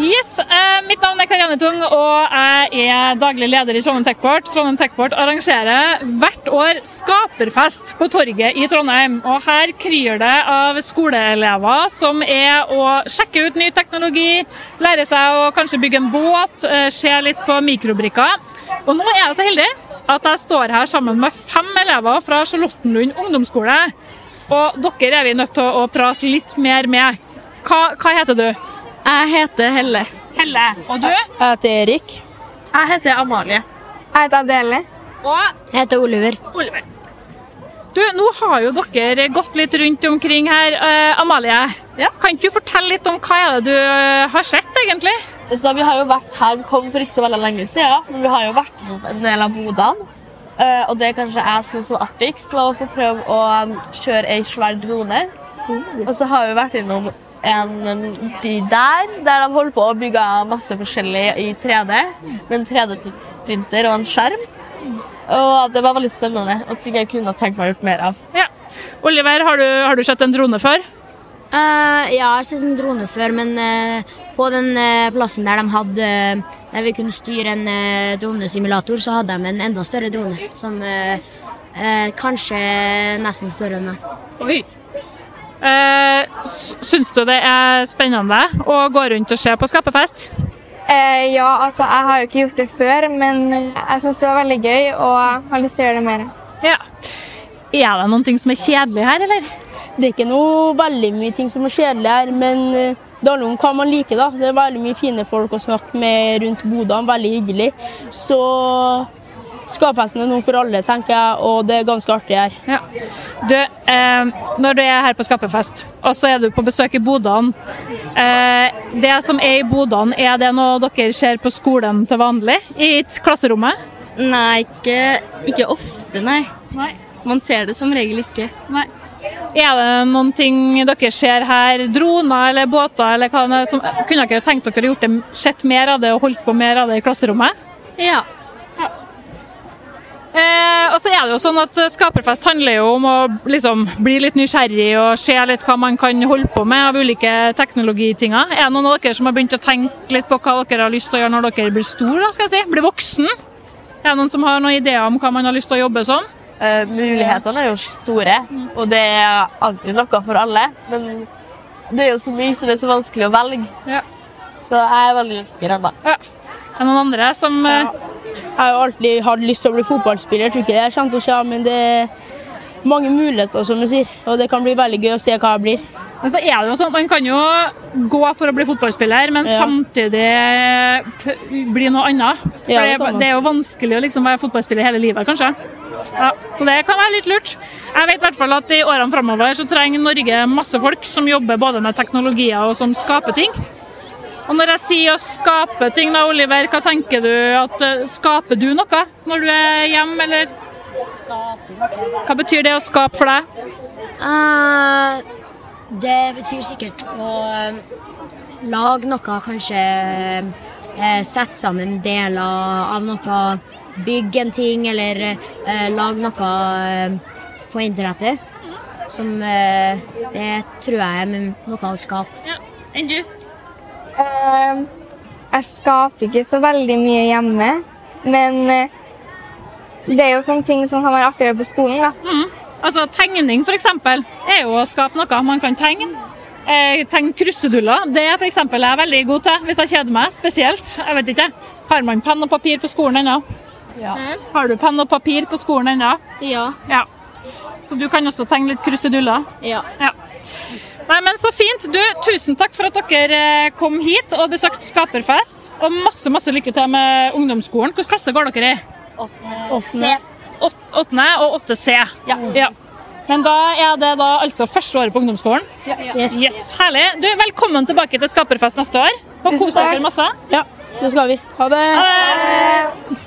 Yes, eh, Mitt navn er Karianne Tung, og jeg er daglig leder i Trondheim Techport. Trondheim Techport arrangerer hvert år skaperfest på torget i Trondheim. Og Her kryr det av skoleelever som er å sjekke ut ny teknologi, lære seg å kanskje bygge en båt, eh, se litt på mikrobrikker. Og nå er jeg så heldig at jeg står her sammen med fem elever fra Charlottenlund ungdomsskole. Og dere er vi nødt til å prate litt mer med. Hva, hva heter du? Jeg heter Helle. Helle. Og du? Jeg heter Erik. Jeg heter Amalie. Jeg heter Adele. Og Jeg heter Oliver. Oliver. Du, nå har jo dere gått litt rundt omkring her. Eh, Amalie, Ja? kan ikke du fortelle litt om hva er det du eh, har sett, egentlig? Så vi har jo vært her, vi kom for ikke så veldig lenge siden, men vi har jo vært på en del av bodene. Eh, og det kanskje jeg syns var artigst, var å få prøve å kjøre ei svær drone. Og så har vi vært innom en um, de der, der de holder på å bygge masse forskjellig i 3D. Med en 3D-printer og en skjerm. Og det var veldig spennende og ting jeg kunne tenkt meg å gjort mer av. Ja. Oliver, har du, har du sett en drone før? Uh, ja, jeg har sett en drone før, men uh, på den uh, plassen der de hadde Der vi kunne styre en uh, dronesimulator, så hadde de en enda større drone. Som kanskje nesten større enn meg. Oi. Syns du det er spennende å gå rundt og se på skapefest? Eh, ja, altså, jeg har jo ikke gjort det før, men jeg syns det var veldig gøy og jeg har lyst til å gjøre det mer. Ja. Er det noen ting som er kjedelig her, eller? Det er ikke noe veldig mye ting som er kjedelig her, men eh, det handler om hva man liker. da. Det er veldig mye fine folk å snakke med rundt bodene, veldig hyggelig. Så skapfesten er noe for alle, tenker jeg, og det er ganske artig her. Ja. Du, eh, når du er her på Skapefest, og så er du på besøk i Bodan. eh, Det som er i Bodan, er det noe dere ser på skolen til vanlig? I klasserommet? Nei, ikke, ikke ofte, nei. Nei. Man ser det som regel ikke. Nei. Er det noen ting dere ser her, droner eller båter, eller hva det er, som, kunne dere tenkt dere gjort det, sett mer av det og holdt på mer av det i klasserommet? Ja. Eh, så er det jo sånn at Skaperfest handler jo om å liksom, bli litt nysgjerrig og se litt hva man kan holde på med av ulike teknologitinger. Er det noen av dere som har begynt å tenke litt på hva dere har lyst til å gjøre når dere blir store, da, skal jeg si? Blir voksen? Er det noen som har noen ideer om hva man har lyst til å jobbe som? Eh, mulighetene er jo store, og det er alltid noe for alle. Men det er jo så mye som er så vanskelig å velge. Ja. Så jeg er veldig usikker ennå. Ja. Er det noen andre som eh, Jeg har jo alltid hatt lyst til å bli fotballspiller, jeg tror ikke det kommer til å skje, men det er mange muligheter, som du sier. Og det kan bli veldig gøy å se hva jeg blir. Men så er det jo sånn, Man kan jo gå for å bli fotballspiller, men Ja. samtidig bli noe annet. For Ja, det det er jo vanskelig å liksom være fotballspiller hele livet, kanskje. Ja, så det kan være litt lurt. Jeg vet i hvert fall at i årene framover så trenger Norge masse folk som jobber både med teknologier og som skaper ting. Og når jeg sier å skape ting, da, Oliver, hva tenker du at eh, Skaper du noe når du er hjemme, eller? Hva betyr det å skape for deg? Uh, det betyr sikkert å eh, lage noe, kanskje eh, sette sammen deler av noe, bygge en ting, eller eh, lage noe eh, på internettet. Som Det tror jeg er noe å skape. Ja. Enn du? Eh, jeg skaper ikke så veldig mye hjemme, men eh, det er jo sånne ting som kan være artigere på skolen. da. Altså Tegning for eksempel, er jo å skape noe man kan tegne. Eh, tegne kruseduller. Det er for eksempel jeg er veldig god til hvis jeg kjeder meg. Spesielt. Jeg vet ikke. Har man penn og papir på skolen ennå? Har du penn og papir på skolen ennå? Ja. Ja. Så du kan også tegne litt kruseduller? Ja. Ja. Nei, men Så fint. Du, Tusen takk for at dere eh, kom hit og besøkte Skaperfest. Og masse masse lykke til med ungdomsskolen. Hvilken klasse går dere i? Se. Åt- Åttende og 8C. Ja. Men da er det da altså første året på ungdomsskolen? Yes. Yes, Herlig. Du, Velkommen tilbake til Skaperfest neste år. Og kos dere masse. Ja, det skal vi. Ha det. Ha det!